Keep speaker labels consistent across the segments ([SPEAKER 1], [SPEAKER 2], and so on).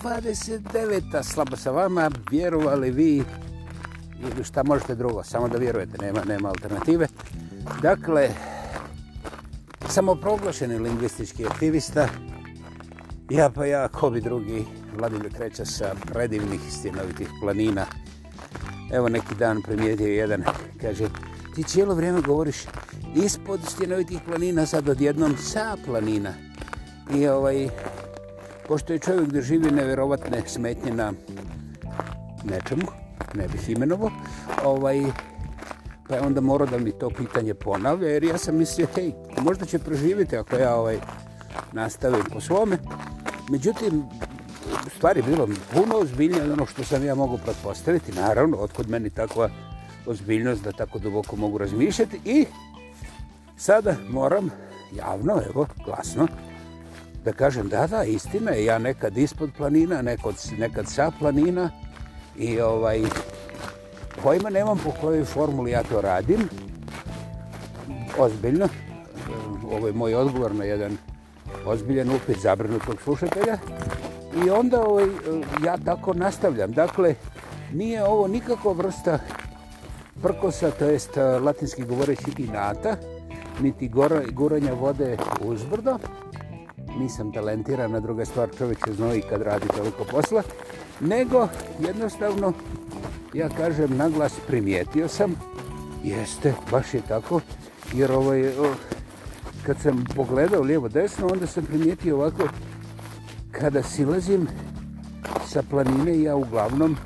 [SPEAKER 1] 29-a, slabo sa vama, vjerovali vi ili šta možete drugo, samo da vjerujete, nema, nema alternative. Dakle, samoproglašeni lingvistički aktivista, ja pa ja, ko bi drugi, Vladimir Kreća sa predivnih istinovitih planina. Evo neki dan primijetio jedan, kaže, ti cijelo vrijeme govoriš ispod istinovitih planina, sad odjednom sa planina. I ovaj, pošto je čovjek da živi neverovatne smetnje na nečemu, ne bih imenovo, ovaj, pa je onda morao da mi to pitanje ponavlja, jer ja sam mislio, hej, možda će proživjeti ako ja ovaj, nastavim po svome. Međutim, stvari bilo puno ozbiljnije od ono što sam ja mogu pretpostaviti, naravno, otkud meni takva ozbiljnost da tako duboko mogu razmišljati i sada moram javno, evo, glasno, da kažem, da, da, istina je, ja nekad ispod planina, nekod, nekad sa planina i ovaj, pojma nemam po kojoj formuli ja to radim, ozbiljno, ovo je moj odgovor na jedan ozbiljen upit zabrnutog slušatelja i onda ovaj, ja tako nastavljam. Dakle, nije ovo nikako vrsta prkosa, to jest eh, latinski govoreći inata, niti gora, guranja vode uzbrdo, nisam talentiran, a druga stvar čovjek se znovi kad radi toliko posla, nego jednostavno, ja kažem, naglas primijetio sam, jeste, baš je tako, jer ovaj, kad sam pogledao lijevo-desno, onda sam primijetio ovako, kada silazim sa planine, ja uglavnom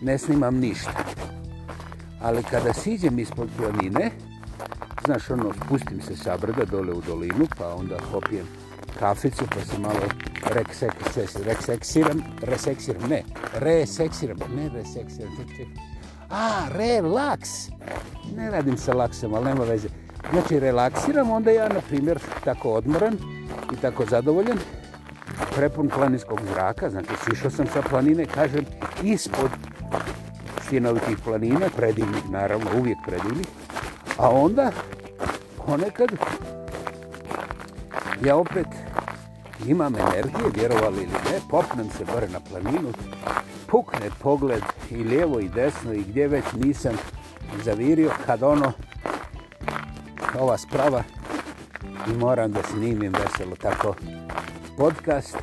[SPEAKER 1] ne snimam ništa. Ali kada siđem ispod planine, znaš ono, spustim se sa brda dole u dolinu, pa onda hopijem kaficu, pa se malo reseksiram, reseksiram, reseksiram, ne, reseksiram, ne reseksiram, ček, ček. A, relaks! Ne radim sa laksom, ali nema veze. Znači, relaksiram, onda ja, na primjer, tako odmoran i tako zadovoljen, prepun planinskog zraka, znači, sišao sam sa planine, kažem, ispod stinovitih planina, predivnih, naravno, uvijek predivnih, a onda, ponekad, ja opet imam energije, vjerovali ili ne, popnem se bare na planinu, pukne pogled i lijevo i desno i gdje već nisam zavirio kad ono, ova sprava i moram da snimim veselo tako podcast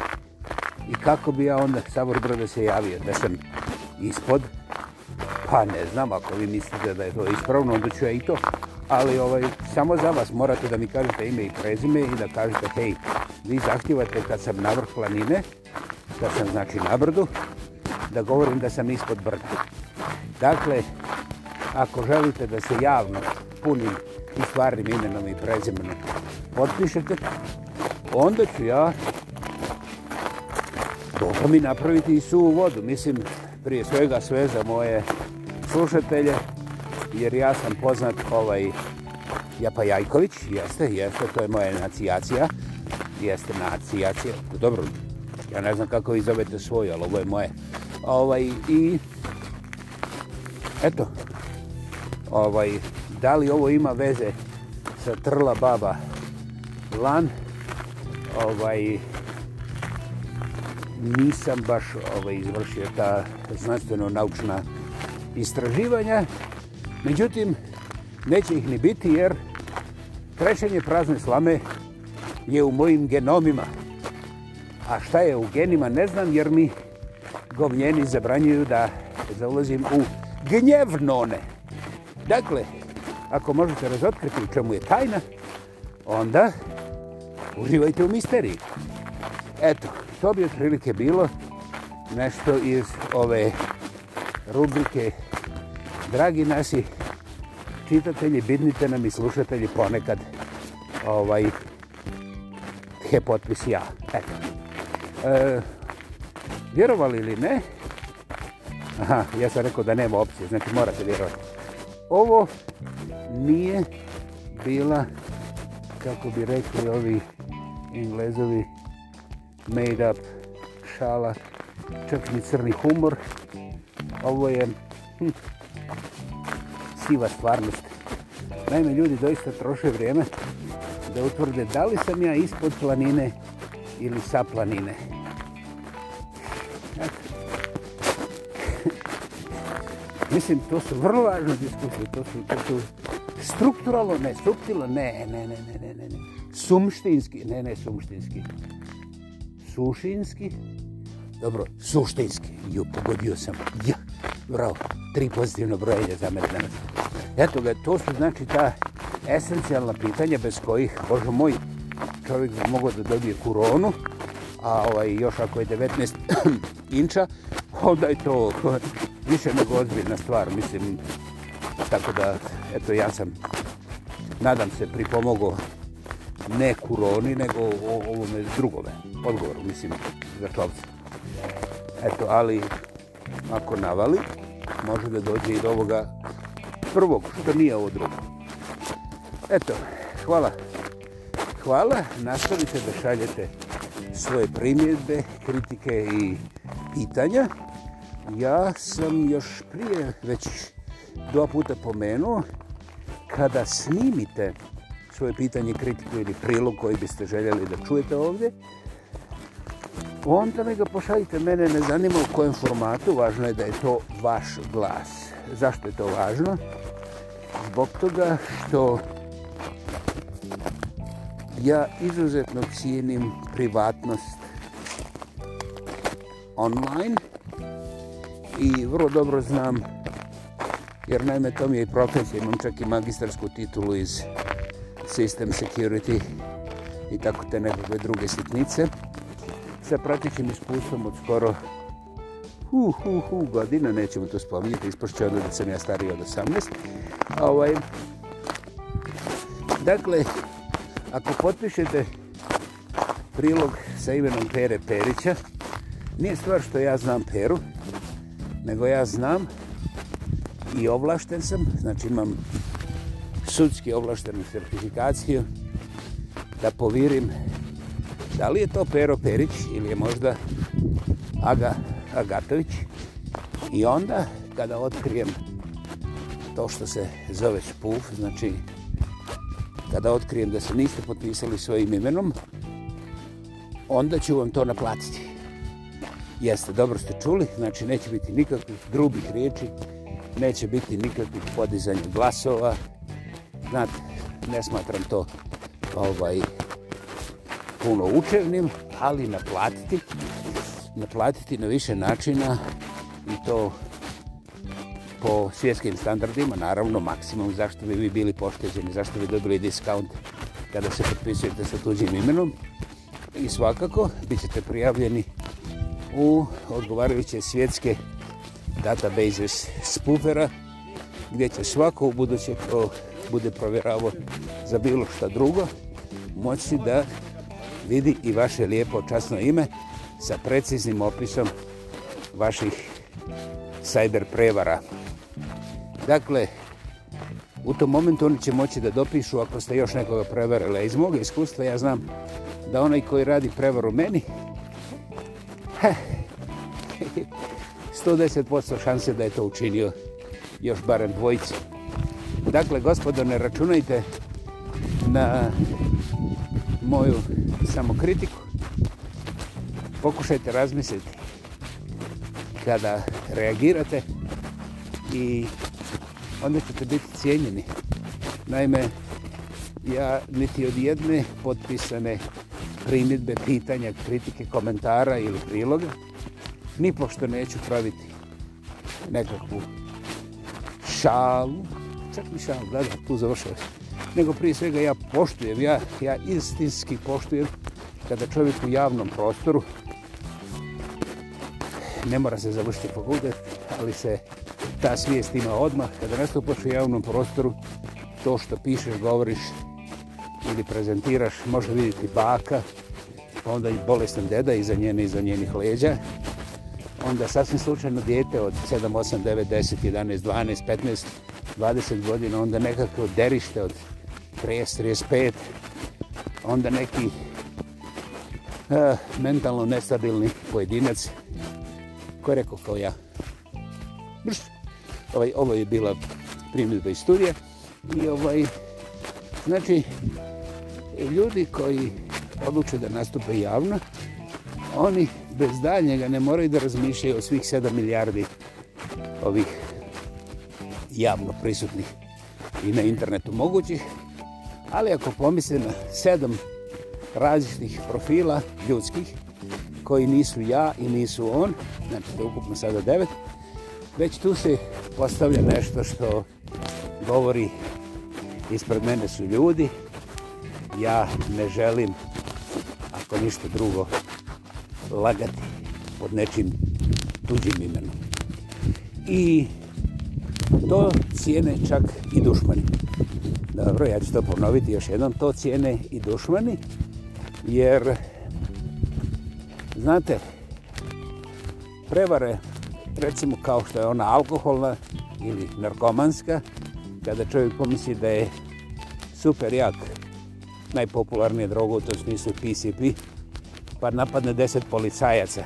[SPEAKER 1] i kako bi ja onda Sabor Brode se javio da sam ispod, pa ne znam ako vi mislite da je to ispravno, onda ću ja i to ali ovaj samo za vas morate da mi kažete ime i prezime i da kažete hej, vi zahtjevate kad sam na vrh planine, da sam znači na brdu, da govorim da sam ispod brdu. Dakle, ako želite da se javno punim i stvarnim imenom i prezimenom potpišete, onda ću ja Boga mi napraviti i suvu vodu. Mislim, prije svega sve za moje slušatelje, jer ja sam poznat ovaj Japa Jajković, jeste, jeste, to je moja nacijacija, jeste nacijacija, dobro, ja ne znam kako vi zovete svoju, ali ovo je moje. Ovaj, I, eto, ovaj, da li ovo ima veze sa trla baba Lan, ovaj, nisam baš ovaj, izvršio ta znanstveno-naučna istraživanja, Međutim, neće ih ni biti jer trešenje prazne slame je u mojim genomima. A šta je u genima ne znam jer mi govnjeni zabranjuju da zaulazim u gnjevnone. Dakle, ako možete razotkriti u čemu je tajna, onda uživajte u misteriji. Eto, to bi otprilike bilo nešto iz ove rubrike dragi naši čitatelji, bidnite nam i slušatelji ponekad ovaj he potpis ja. E, vjerovali ili ne? Aha, ja sam rekao da nema opcije, znači morate vjerovati. Ovo nije bila, kako bi rekli ovi englezovi, made up šala, čak i crni humor. Ovo je, hm, siva stvarnost. Naime, ljudi doista troše vrijeme da utvrde da li sam ja ispod planine ili sa planine. Mislim, to su vrlo važne diskusije, to su, to su strukturalno, ne, struktilo, ne, ne, ne, ne, ne, ne, ne, sumštinski, ne, ne, sumštinski, sušinski, dobro, suštinski, ju, pogodio sam, ja, bravo, tri pozitivno brojenje za mene danas. Eto ga, to su znači ta esencijalna pitanja bez kojih, Bože moj, čovjek bi mogao da dobije kuronu, a ovaj, još ako je 19 inča, onda je to više nego ozbiljna stvar, mislim, tako da, eto, ja sam, nadam se, pripomogao ne kuroni, nego ovome drugome, odgovoru, mislim, za čovce. Eto, ali, ako navali, može da dođe i do ovoga prvog, što nije ovo drugo. Eto, hvala. Hvala, nastavite da šaljete svoje primjedbe, kritike i pitanja. Ja sam još prije već dva puta pomenuo, kada snimite svoje pitanje, kritiku ili prilog koji biste željeli da čujete ovdje, onda me ga pošaljite. Mene ne zanima u kojem formatu, važno je da je to vaš glas zašto je to važno? Zbog toga što ja izuzetno cijenim privatnost online i vrlo dobro znam jer naime to mi je i profesija, imam čak i magistarsku titulu iz System Security i tako te nekakve druge sitnice sa pratićim iskustvom od skoro uh, uh, uh, godina, nećemo to spominjati, ispošće ono da sam ja stariji od 18. Ovaj, dakle, ako potpišete prilog sa imenom Pere Perića, nije stvar što ja znam Peru, nego ja znam i ovlašten sam, znači imam sudski ovlaštenu certifikaciju da povirim da li je to Pero Perić ili je možda Aga Agatović. I onda, kada otkrijem to što se zove spuf, znači, kada otkrijem da se niste potpisali svojim imenom, onda ću vam to naplatiti. Jeste, dobro ste čuli, znači neće biti nikakvih grubih riječi, neće biti nikakvih podizanja glasova. Znate, ne smatram to ovaj, puno učevnim, ali naplatiti naplatiti na više načina i to po svjetskim standardima, naravno maksimum, zašto bi vi bili pošteđeni, zašto bi dobili diskaunt kada se potpisujete sa tuđim imenom i svakako bit ćete prijavljeni u odgovarajuće svjetske database spufera gdje će svako u buduće ko bude provjeravo za bilo što drugo moći da vidi i vaše lijepo časno ime sa preciznim opisom vaših sajber prevara. Dakle, u tom momentu oni će moći da dopišu ako ste još nekoga prevarili. Iz moga iskustva ja znam da onaj koji radi prevaru meni, ha, 110% šanse da je to učinio još barem dvojicu. Dakle, gospodo, ne računajte na moju samokritiku pokušajte razmisliti kada reagirate i onda ćete biti cijenjeni. Naime, ja niti od jedne potpisane primitbe, pitanja, kritike, komentara ili priloga nipošto neću praviti nekakvu šalu, čak mi šalu, da, da, tu završaju. Nego prije svega ja poštujem, ja, ja istinski poštujem kada čovjek u javnom prostoru ne mora se završiti fakultet, ali se ta svijest ima odmah. Kada nastupaš u javnom prostoru, to što pišeš, govoriš ili prezentiraš, može vidjeti baka, onda i bolestan deda iza njene, iza njenih leđa. Onda sasvim slučajno dijete od 7, 8, 9, 10, 11, 12, 15, 15, 20, 20, 20 godina, onda nekako derište od 30, 35, onda neki uh, mentalno nestabilni pojedinac ko je rekao kao ja. Brš. Ovaj, ovo je bila primljedba iz studija. I ovaj, znači, ljudi koji odlučuju da nastupe javno, oni bez daljnjega ne moraju da razmišljaju o svih 7 milijardi ovih javno prisutnih i na internetu mogućih, ali ako pomisli na 7 različitih profila ljudskih, koji nisu ja i nisu on, znači da ukupno sada devet, već tu se postavlja nešto što govori ispred mene su ljudi, ja ne želim, ako ništa drugo, lagati pod nečim tuđim imenom. I to cijene čak i dušmani. Dobro, ja ću to ponoviti još jednom, to cijene i dušmani, jer Znate, prevare, recimo kao što je ona alkoholna ili narkomanska, kada čovjek pomisli da je super jak, najpopularnije drogo u tom smislu PCP, pa napadne deset policajaca.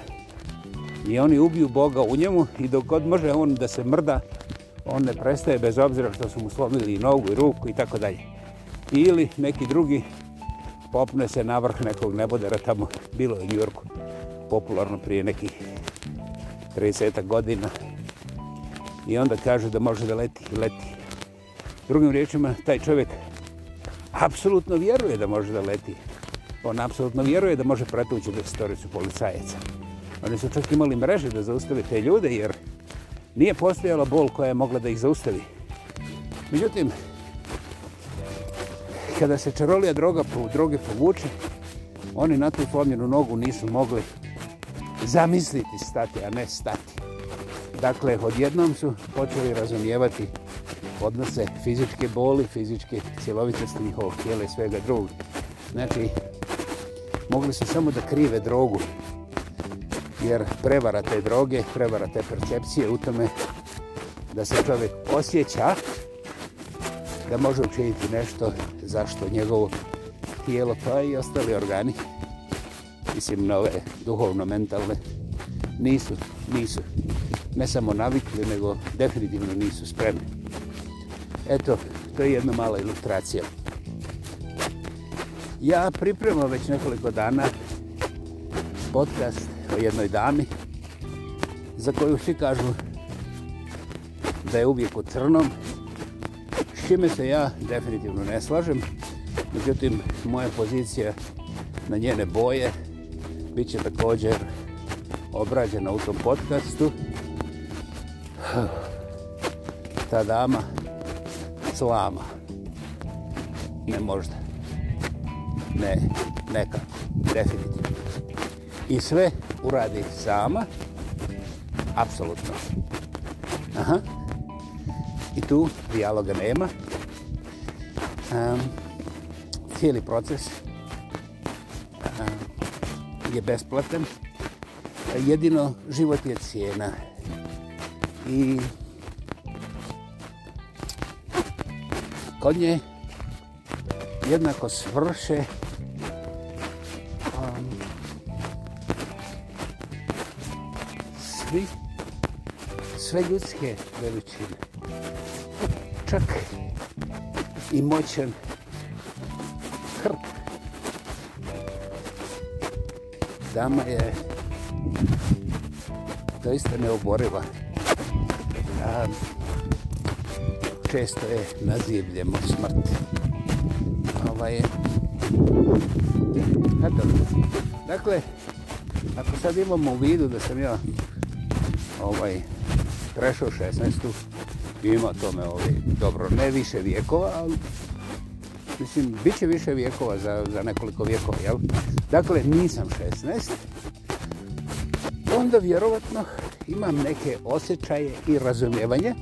[SPEAKER 1] I oni ubiju Boga u njemu i dok god može on da se mrda, on ne prestaje bez obzira što su mu slomili i nogu i ruku i tako dalje. Ili neki drugi popne se na vrh nekog nebodera tamo, bilo je u Njurku popularno prije nekih 30 godina. I onda kaže da može da leti, leti. Drugim riječima, taj čovjek apsolutno vjeruje da može da leti. On apsolutno vjeruje da može pretući da storicu policajeca. Oni su čak imali mreže da zaustave te ljude, jer nije postojala bol koja je mogla da ih zaustavi. Međutim, kada se čarolija droga po, droge povuče, oni na tu pomjenu nogu nisu mogli zamisliti stati, a ne stati. Dakle, odjednom su počeli razumijevati odnose fizičke boli, fizičke cjelovitosti njihovog tijela i svega drugog. Znači, mogli su samo da krive drogu, jer prevara te droge, prevara te percepcije u tome da se čovjek osjeća da može učiniti nešto zašto njegovo tijelo, pa i ostali organi mislim na ove duhovno-mentalne, nisu, nisu, ne samo navikli, nego definitivno nisu spremni. Eto, to je jedna mala ilustracija. Ja pripremam već nekoliko dana podcast o jednoj dami za koju svi kažu da je uvijek u crnom, s čime se ja definitivno ne slažem. Međutim, moja pozicija na njene boje bit će također obrađena u tom podcastu. Ta dama slama. Ne možda. Ne, nekako. Definitivno. I sve uradi sama. Apsolutno. Aha. I tu dijaloga nema. Um, cijeli proces je besplatan, jedino život je cijena. I konje jednako svrše um, svi, sve ljudske veličine. Čak i moćan hrp tama je doista neoboriva. A često je nazivljemo smrt. Ova je... Eto. Dakle, ako sad imamo u vidu da sam ja ovaj, prešao 16. Ima tome ovaj, dobro, ne više vijekova, ali mislim, bit će više vijekova za, za nekoliko vijekova, jel? Dakle, nisam 16. Onda, vjerovatno, imam neke osjećaje i razumijevanje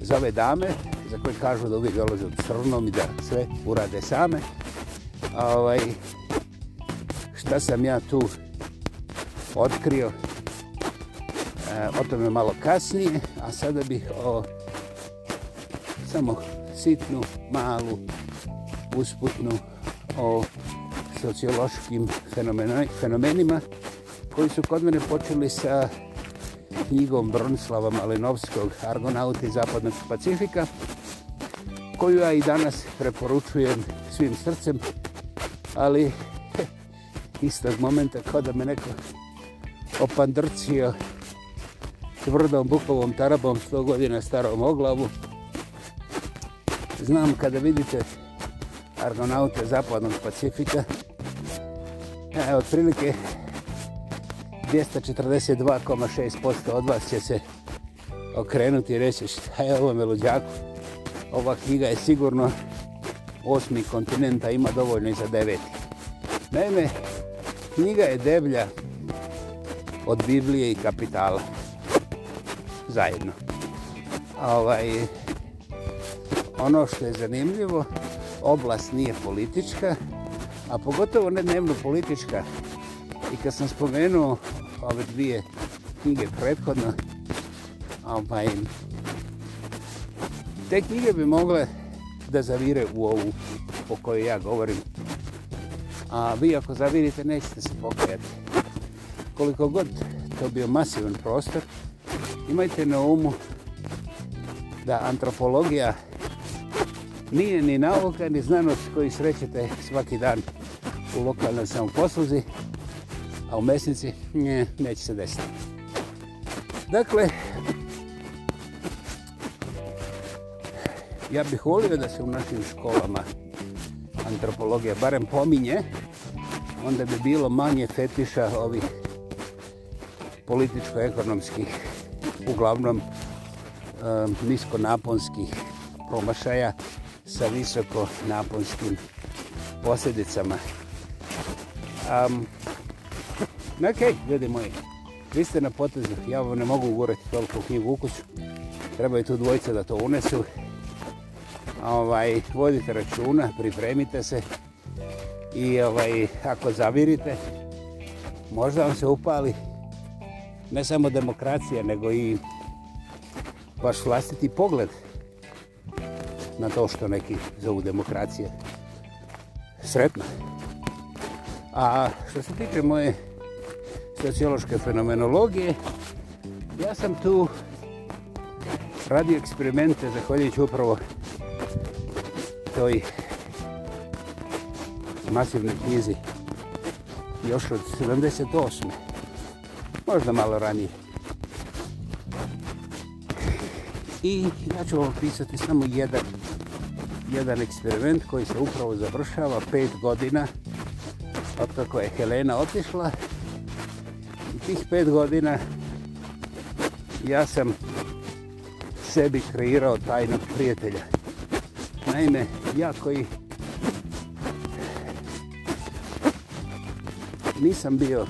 [SPEAKER 1] za ove dame, za koje kažu da uvijek dolaze od crnom i da sve urade same. Ovaj, šta sam ja tu otkrio, e, o tome malo kasnije, a sada bih o samo sitnu, malu usputno o sociološkim fenomenima koji su kod mene počeli sa knjigom Bronislava Malinovskog Argonauti zapadnog Pacifika koju ja i danas preporučujem svim srcem ali istog momenta kao da me neko opandrcio tvrdom bukovom tarabom 100 godina starom oglavu znam kada vidite Argonauta zapadnog Pacifika. E, otprilike 242,6% od vas će se okrenuti i reći šta je ovo melodjako. Ova knjiga je sigurno osmi kontinenta, ima dovoljno i za deveti. Naime, knjiga je deblja od Biblije i kapitala. Zajedno. Ovaj, ono što je zanimljivo, oblast nije politička, a pogotovo ne dnevno politička. I kad sam spomenuo ove dvije knjige prethodno, ovaj, te knjige bi mogle da zavire u ovu po kojoj ja govorim. A vi ako zavirite, nećete se pokajati. Koliko god to bio masivan prostor, imajte na umu da antropologija nije ni nauka, ni znanost koji srećete svaki dan u lokalnoj samoposluzi, a u mesnici nje, neće se desiti. Dakle, ja bih volio da se u našim školama antropologija barem pominje, onda bi bilo manje fetiša ovih političko-ekonomskih, uglavnom um, niskonaponskih promašaja, sa visoko naponskim posljedicama. Um, ok, ljudi moji, vi ste na potezu, ja vam ne mogu ugurati toliko knjigu u kuću, trebaju tu dvojica da to unesu. Ovaj, vodite računa, pripremite se i ovaj, ako zavirite, možda vam se upali ne samo demokracija, nego i vaš vlastiti pogled na to što neki zovu demokracije. Sretno. A što se tiče moje sociološke fenomenologije, ja sam tu radio eksperimente zahvaljujući upravo toj masivnoj knjizi još od 78. Možda malo ranije. I ja ću vam pisati samo jedan, jedan eksperiment koji se upravo završava pet godina od kako je Helena otišla. I tih pet godina ja sam sebi kreirao tajnog prijatelja. Naime, ja koji nisam bio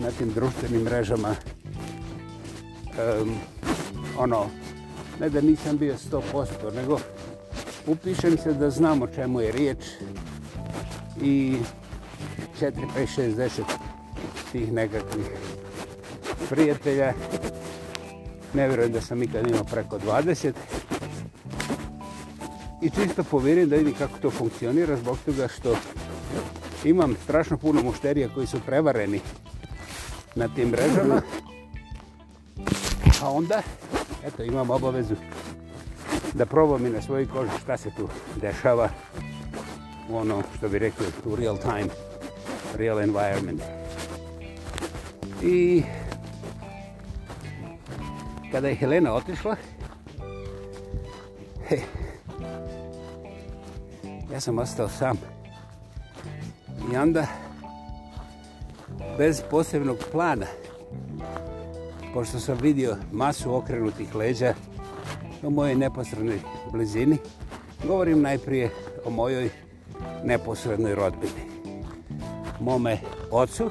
[SPEAKER 1] na tim društvenim mrežama um, ono ne da nisam bio 100%, nego upišem se da znam o čemu je riječ i 4, 5, 60 tih nekakvih prijatelja. Ne vjerujem da sam ikad imao preko 20. I čisto povjerim da vidim kako to funkcionira zbog toga što imam strašno puno mušterija koji su prevareni na tim mrežama. A onda Eto, imam obavezu da probam i na svoji koži šta se tu dešava u ono što bi rekli u real time, real environment. I kada je Helena otišla, he, ja sam ostao sam. I onda, bez posebnog plana, pošto sam vidio masu okrenutih leđa u mojej neposrednoj blizini, govorim najprije o mojoj neposrednoj rodbini. Mome ocu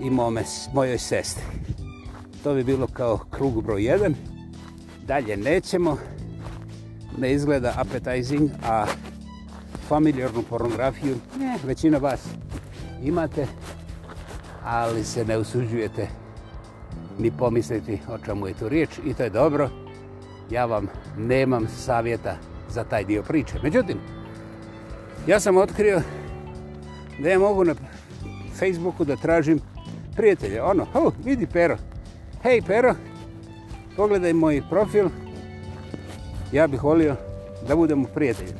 [SPEAKER 1] i mome, mojoj sestri. To bi bilo kao krug broj jedan. Dalje nećemo. Ne izgleda appetizing, a familijarnu pornografiju ne, većina vas imate, ali se ne usuđujete učiniti ni pomisliti o čemu je tu riječ i to je dobro. Ja vam nemam savjeta za taj dio priče. Međutim, ja sam otkrio da ja mogu na Facebooku da tražim prijatelje. Ono, oh, vidi Pero. Hej Pero, pogledaj moj profil. Ja bih volio da budemo prijatelji.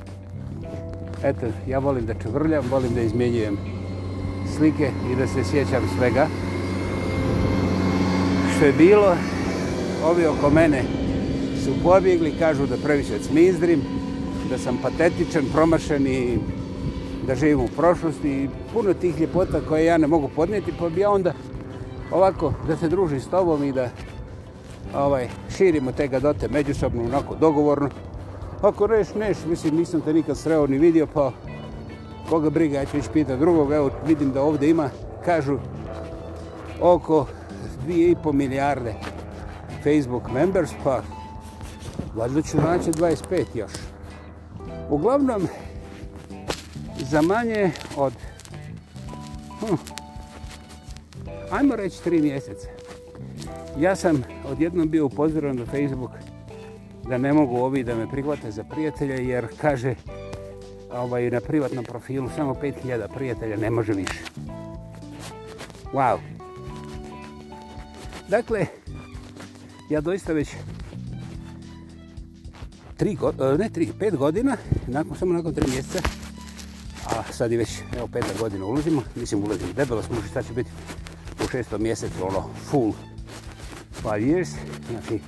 [SPEAKER 1] Eto, ja volim da čvrljam, volim da izmjenjujem slike i da se sjećam svega što je bilo, ovi oko mene su pobjegli, kažu da previše smizdrim, da sam patetičan, promašen i da živim u prošlosti i puno tih ljepota koje ja ne mogu podnijeti, pa bi ja onda ovako da se družim s tobom i da ovaj, širimo te gadote međusobno, onako dogovorno. Ako reš neš, mislim, nisam te nikad sreo ni vidio, pa koga briga, ja ću ići pita drugog, evo vidim da ovdje ima, kažu, oko 2,5 milijarde Facebook members, pa valjda ću naći 25 još. Uglavnom, za manje od, hm, ajmo reći 3 mjeseca, ja sam odjednom bio upozoran na Facebook da ne mogu ovi da me prihvate za prijatelje, jer kaže ovaj, na privatnom profilu samo 5000 prijatelja, ne može više. Wow! Dakle, ja doista već tri, e, ne tri, pet godina, nakon, samo nakon tri mjeseca, a sad i već, evo, peta godina ulazimo, mislim ulazim debelo, smo sad će biti u šestom mjesecu, ono, full five years, znači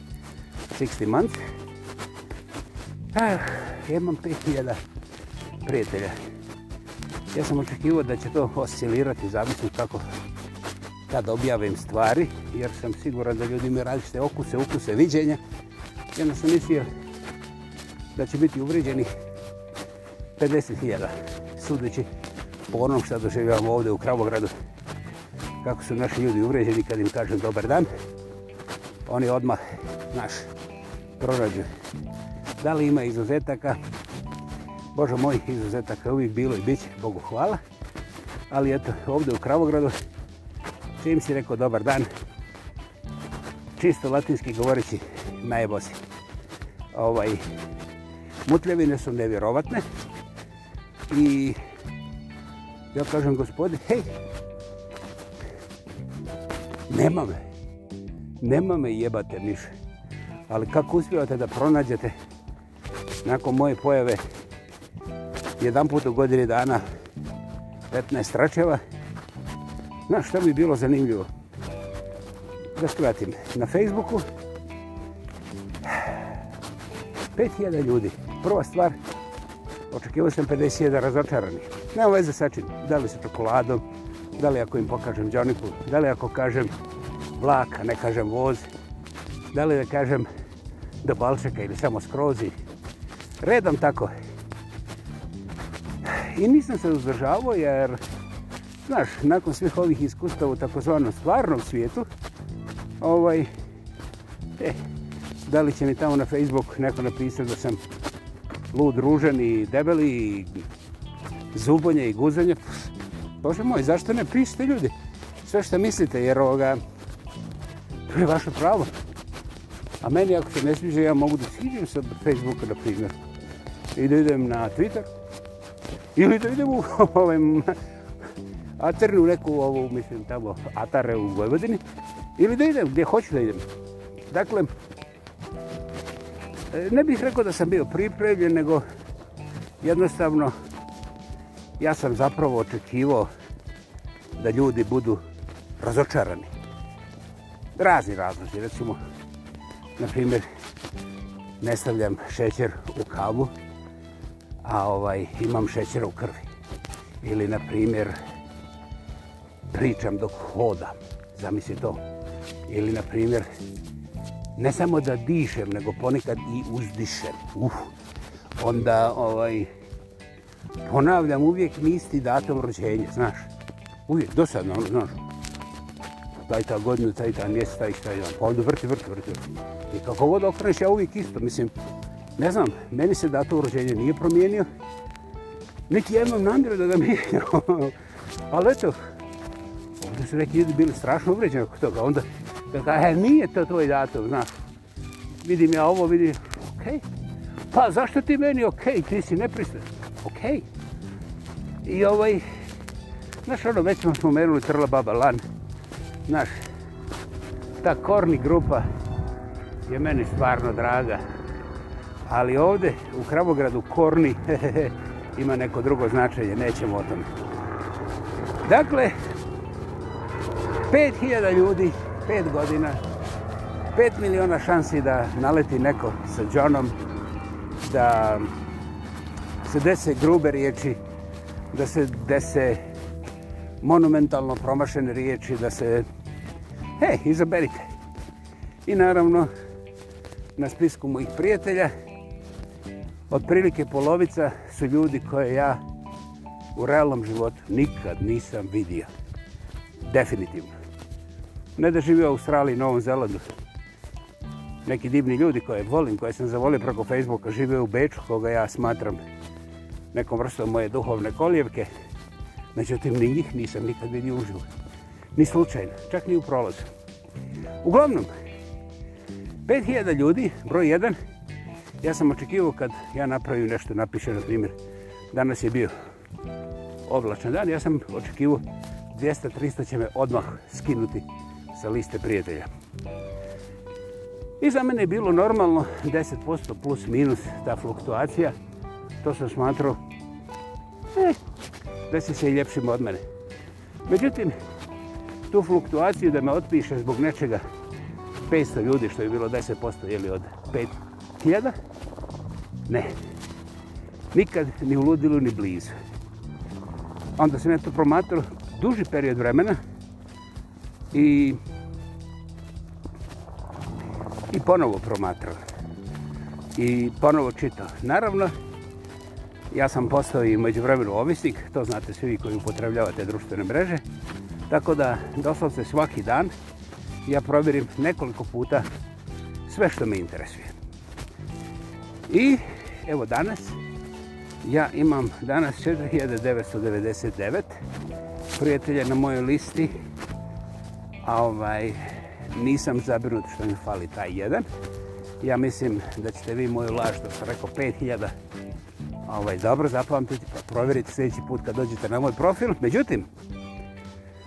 [SPEAKER 1] 60 months. Ah, ja imam 5000 prijatelja. Ja sam očekivao da će to oscilirati, zavisno kako kad objavim stvari, jer sam siguran da ljudi mi različite okuse, ukuse, viđenja. Jedna sam mislio da će biti uvriđenih 50.000, sudeći po onom što doživljavamo ovdje u Kravogradu, kako su naši ljudi uvriđeni kad im kažem dobar dan, oni odmah naš prorađu. Da li ima izuzetaka? Bože moj, izuzetaka uvijek bilo i bit će, Bogu hvala. Ali eto, ovdje u Kravogradu, čim si rekao dobar dan, čisto latinski govoreći najbolji. Ovaj, mutljevine su nevjerovatne i ja kažem gospodin, hej, nema me, nema me jebate miše, ali kako uspijevate da pronađete nakon moje pojave jedan put u godini dana 15 račeva, Na šta bi bilo zanimljivo? Da skratim. Na Facebooku 5000 ljudi. Prva stvar, očekivao sam 50.000 razočaranih. Nema veze sa čim, da li sa čokoladom, da li ako im pokažem džavniku, da li ako kažem vlaka, ne kažem voz, da li da kažem do balčeka ili samo skrozi. Redom tako. I nisam se uzdržavao jer Znaš, nakon svih ovih iskustava u takozvanom stvarnom svijetu, ovaj, e, da li će mi tamo na Facebook neko napisati da sam lud, ružan i debeli i zubonje i guzanje, Bože moj, zašto ne pišite ljudi? Sve što mislite, jer ovoga, to je vaše pravo. A meni, ako se ne sviđa, ja mogu da sviđam sa Facebooka, na primjer. I da idem na Twitter. Ili da idem u ovaj, atarnu neku ovu, mislim, tamo atare u Vojvodini, ili da idem, gdje hoću da idem. Dakle, e, ne bih rekao da sam bio pripravljen, nego jednostavno, ja sam zapravo očekivao da ljudi budu razočarani. Razni razlozi, recimo, na primjer, ne stavljam šećer u kavu, a ovaj imam šećera u krvi. Ili, na primjer, pričam dok hodam. Zamisli to. Ili, na primjer, ne samo da dišem, nego ponekad i uzdišem. Uf. Onda, ovaj, ponavljam uvijek misli datom rođenja, znaš. Uvijek, dosadno, ono, znaš. Taj ta godinu, taj ta mjesec, taj šta jedan. Pa onda vrti, vrti, vrti, vrti. I kako god okreneš, ja uvijek isto, mislim, ne znam, meni se datum rođenja nije promijenio. Neki jednom namjeru da ga mijenio. Ali eto, da su neki ljudi bili strašno uvređeni oko toga. Onda, kada e, nije to tvoj datum, znaš. Vidim ja ovo, vidim, okej. Okay. Pa, zašto ti meni okej, okay? ti si nepristan? Okej. Okay. I ovaj, znaš, ono, već smo spomenuli Trla Baba Lan. Znaš, ta korni grupa je meni stvarno draga. Ali ovde, u Hravogradu, korni, ima neko drugo značenje, nećemo o tome. Dakle, 5000 ljudi, 5 godina, 5 miliona šansi da naleti neko sa Johnom, da se dese grube riječi, da se dese monumentalno promašene riječi, da se, he, izaberite. I naravno, na spisku mojih prijatelja, otprilike polovica su ljudi koje ja u realnom životu nikad nisam vidio. Definitivno ne da živi u Australiji, Novom Zelandu. Neki divni ljudi koje volim, koje sam zavolio preko Facebooka, žive u Beču, koga ja smatram nekom vrstom moje duhovne koljevke. Međutim, ni njih nisam nikad vidio uživo. Ni slučajno, čak ni u prolazu. Uglavnom, 5000 ljudi, broj 1, ja sam očekivao kad ja napravim nešto, napišem, na primjer, danas je bio oblačan dan, ja sam očekivao 200-300 će me odmah skinuti sa liste prijatelja. I za mene je bilo normalno 10% plus minus ta fluktuacija. To sam smatrao eh, da si se i ljepšim od mene. Međutim, tu fluktuaciju da me otpiše zbog nečega 500 ljudi što je bilo 10% jeli od 5000, ne. Nikad ni u ludilu ni blizu. Onda sam ja to promatrao duži period vremena i i ponovo promatrao. I ponovo čitao. Naravno, ja sam postao i među vremenu ovisnik, to znate svi koji upotrebljavate društvene mreže, tako da doslov se svaki dan ja provjerim nekoliko puta sve što me interesuje. I evo danas, ja imam danas 4999 prijatelja na mojoj listi, a ovaj, nisam zabrinut što mi fali taj jedan. Ja mislim da ćete vi moju laž, da sam rekao 5000, ovaj, dobro zapamtiti, pa provjerite sljedeći put kad dođete na moj profil. Međutim,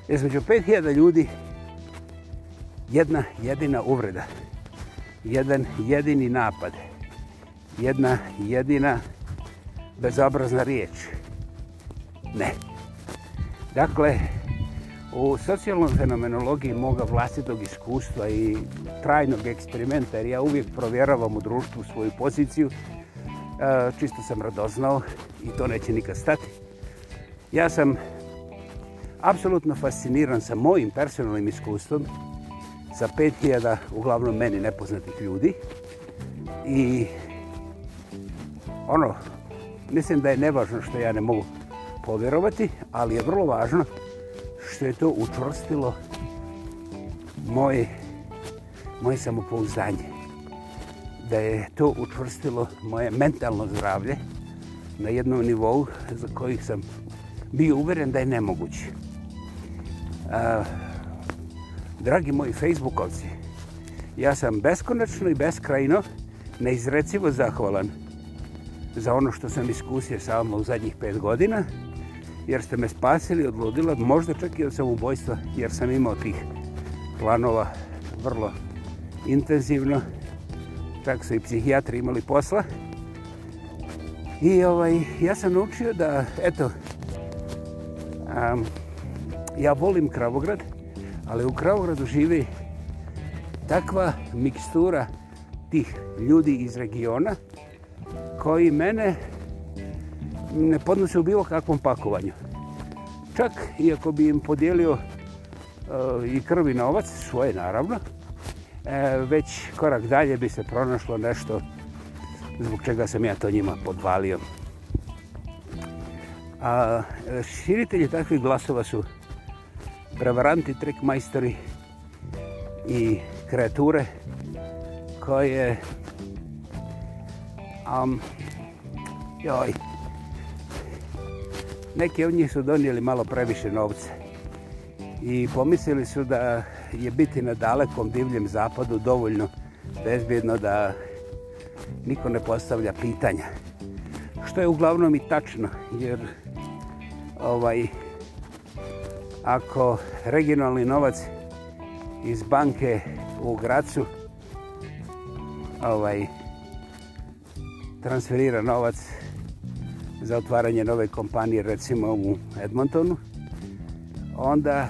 [SPEAKER 1] između 5000 ljudi, jedna jedina uvreda, jedan jedini napad, jedna jedina bezobrazna riječ. Ne. Dakle, u socijalnoj fenomenologiji moga vlastitog iskustva i trajnog eksperimenta, jer ja uvijek provjeravam u društvu svoju poziciju, e, čisto sam radoznao i to neće nikad stati. Ja sam apsolutno fasciniran sa mojim personalnim iskustvom, sa 5000 uglavnom meni nepoznatih ljudi i ono, mislim da je nevažno što ja ne mogu povjerovati, ali je vrlo važno što je to učvrstilo moje, moje samopouzdanje. Da je to učvrstilo moje mentalno zdravlje na jednom nivou za koji sam bio uveren da je nemoguće. A, dragi moji Facebookovci, ja sam beskonačno i beskrajno neizrecivo zahvalan za ono što sam iskusio samo u zadnjih pet godina i jer ste me spasili od ludila, možda čak i od samobojstva, jer sam imao tih planova vrlo intenzivno. Čak su i psihijatri imali posla. I ovaj, ja sam naučio da, eto, um, ja volim Kravograd, ali u Kravogradu živi takva mikstura tih ljudi iz regiona koji mene ne podnose u bilo kakvom pakovanju. Čak i ako bi im podijelio e, i krvi novac, svoje naravno, e, već korak dalje bi se pronašlo nešto zbog čega sam ja to njima podvalio. A e, širitelji takvih glasova su prevaranti, trikmajstori i kreature koje... Um, joj, neki od njih su donijeli malo previše novca i pomislili su da je biti na dalekom divljem zapadu dovoljno bezbjedno da niko ne postavlja pitanja. Što je uglavnom i tačno, jer ovaj ako regionalni novac iz banke u Gracu ovaj transferira novac za otvaranje nove kompanije, recimo u Edmontonu, onda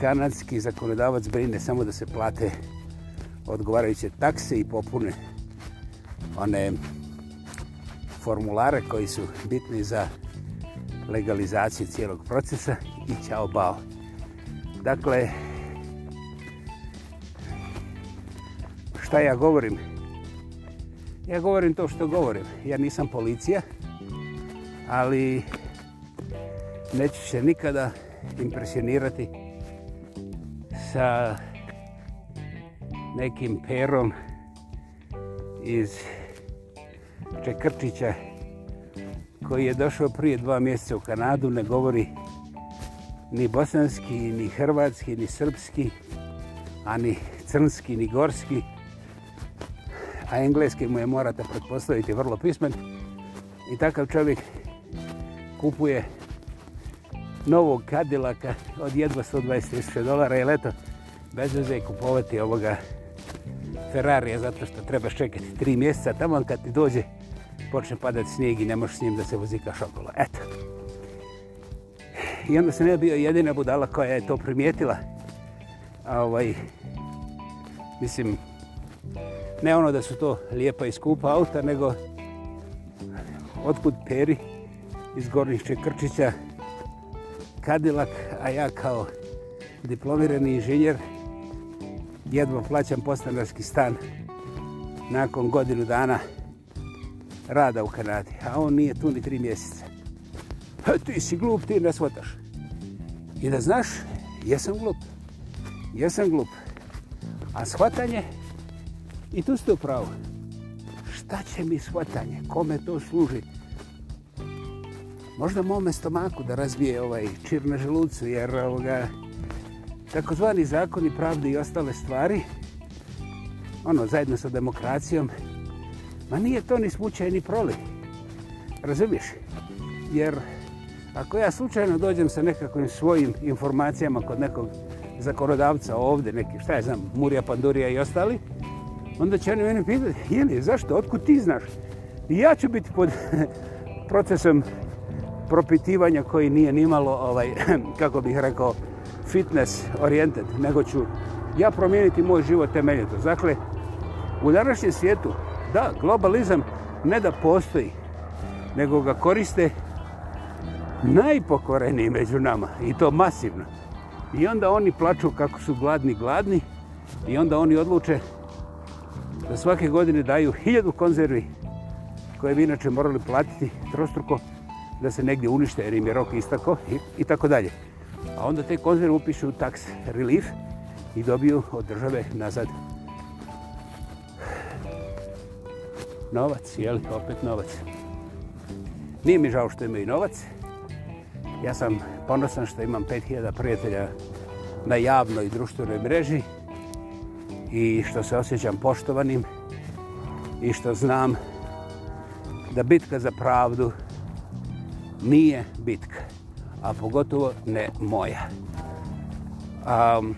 [SPEAKER 1] kanadski zakonodavac brine samo da se plate odgovarajuće takse i popune one formulare koji su bitni za legalizaciju cijelog procesa i ćao bao. Dakle, šta ja govorim? Ja govorim to što govorim. Ja nisam policija, ali neću se nikada impresionirati sa nekim perom iz Čekrčića koji je došao prije dva mjeseca u Kanadu, ne govori ni bosanski, ni hrvatski, ni srpski, ani crnski, ni gorski a engleski mu je morate pretpostaviti vrlo pismen. I takav čovjek kupuje novog kadilaka od jedva 120.000 dolara i leto bez veze kupovati ovoga Ferrarija zato što trebaš čekati tri mjeseca, tamo kad ti dođe počne padati snijeg i ne možeš s njim da se vozika šokola. Eto. I onda sam ja bio jedina budala koja je to primijetila. A ovaj, mislim, ne ono da su to lijepa i skupa auta, nego otkud peri iz Gornišće Krčića, Kadilak, a ja kao diplomirani inženjer jedva plaćam postanarski stan nakon godinu dana rada u Kanadi, a on nije tu ni tri mjeseca. Ha, ti si glup, ti ne svataš. I da znaš, jesam glup. Jesam glup. A shvatanje I tu ste upravo. Šta će mi shvatanje? Kome to služi? Možda mome stomaku da razbije ovaj čir na želucu, jer ovoga, takozvani zakoni, pravde i ostale stvari, ono, zajedno sa demokracijom, ma nije to ni smućaj, ni prolik. Razumiješ? Jer ako ja slučajno dođem sa nekakvim svojim informacijama kod nekog zakonodavca ovde, neki, šta je znam, Murija, Pandurija i ostali, onda će oni mene pitati, jeli, zašto, otkud ti znaš? I ja ću biti pod procesom propitivanja koji nije nimalo, ovaj, kako bih rekao, fitness oriented, nego ću ja promijeniti moj život temeljito. Dakle, u današnjem svijetu, da, globalizam ne da postoji, nego ga koriste najpokoreniji među nama, i to masivno. I onda oni plaču kako su gladni, gladni, i onda oni odluče da svake godine daju hiljadu konzervi koje bi inače morali platiti trostruko da se negdje unište jer im je rok istako i, i tako dalje. A onda te konzerve upišu tax relief i dobiju od države nazad novac, jel, opet novac. Nije mi žao što imaju novac. Ja sam ponosan što imam 5000 prijatelja na javnoj društvenoj mreži i što se osjećam poštovanim i što znam da bitka za pravdu nije bitka, a pogotovo ne moja. Um,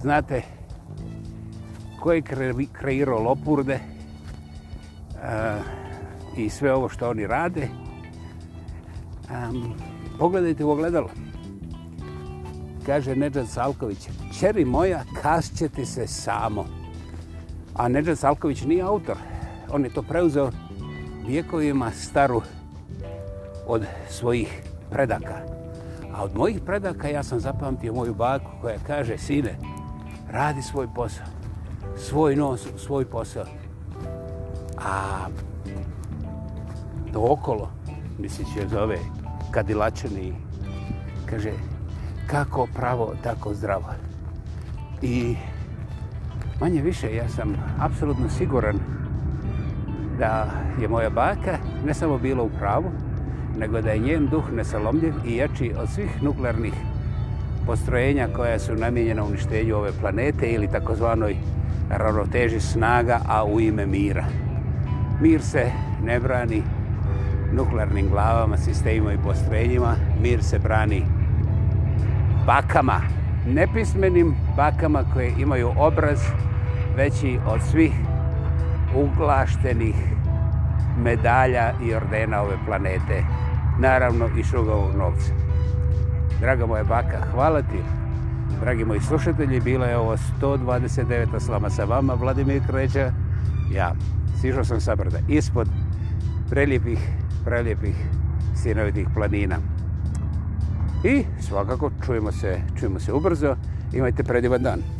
[SPEAKER 1] znate, ko je kreirao lopurde uh, i sve ovo što oni rade, um, pogledajte u ogledalo kaže Nedžad Salković, čeri moja, kašćete se samo. A Nedžad Salković nije autor. On je to preuzeo vijekovima staru od svojih predaka. A od mojih predaka ja sam zapamtio moju baku koja kaže, sine, radi svoj posao, svoj nos, svoj posao. A to okolo, misli će zove Kadilačani, kaže, kako pravo, tako zdravo. I manje više, ja sam apsolutno siguran da je moja baka ne samo bila u pravu, nego da je njen duh nesalomljiv i jači od svih nuklearnih postrojenja koja su namijenjena uništenju ove planete ili takozvanoj ravnoteži snaga, a u ime mira. Mir se ne brani nuklearnim glavama, sistemima i postrojenjima. Mir se brani bakama, nepismenim bakama koje imaju obraz veći od svih uglaštenih medalja i ordena ove planete, naravno i šugavog novca. Draga moja baka, hvala ti. Dragi moji slušatelji, bila je ovo 129. slama sa vama, Vladimir Kreća. Ja, sišao sam sa brda ispod prelijepih, prelijepih sinovitih planina. I svakako čujemo se, čujemo se ubrzo. Imajte predivan dan.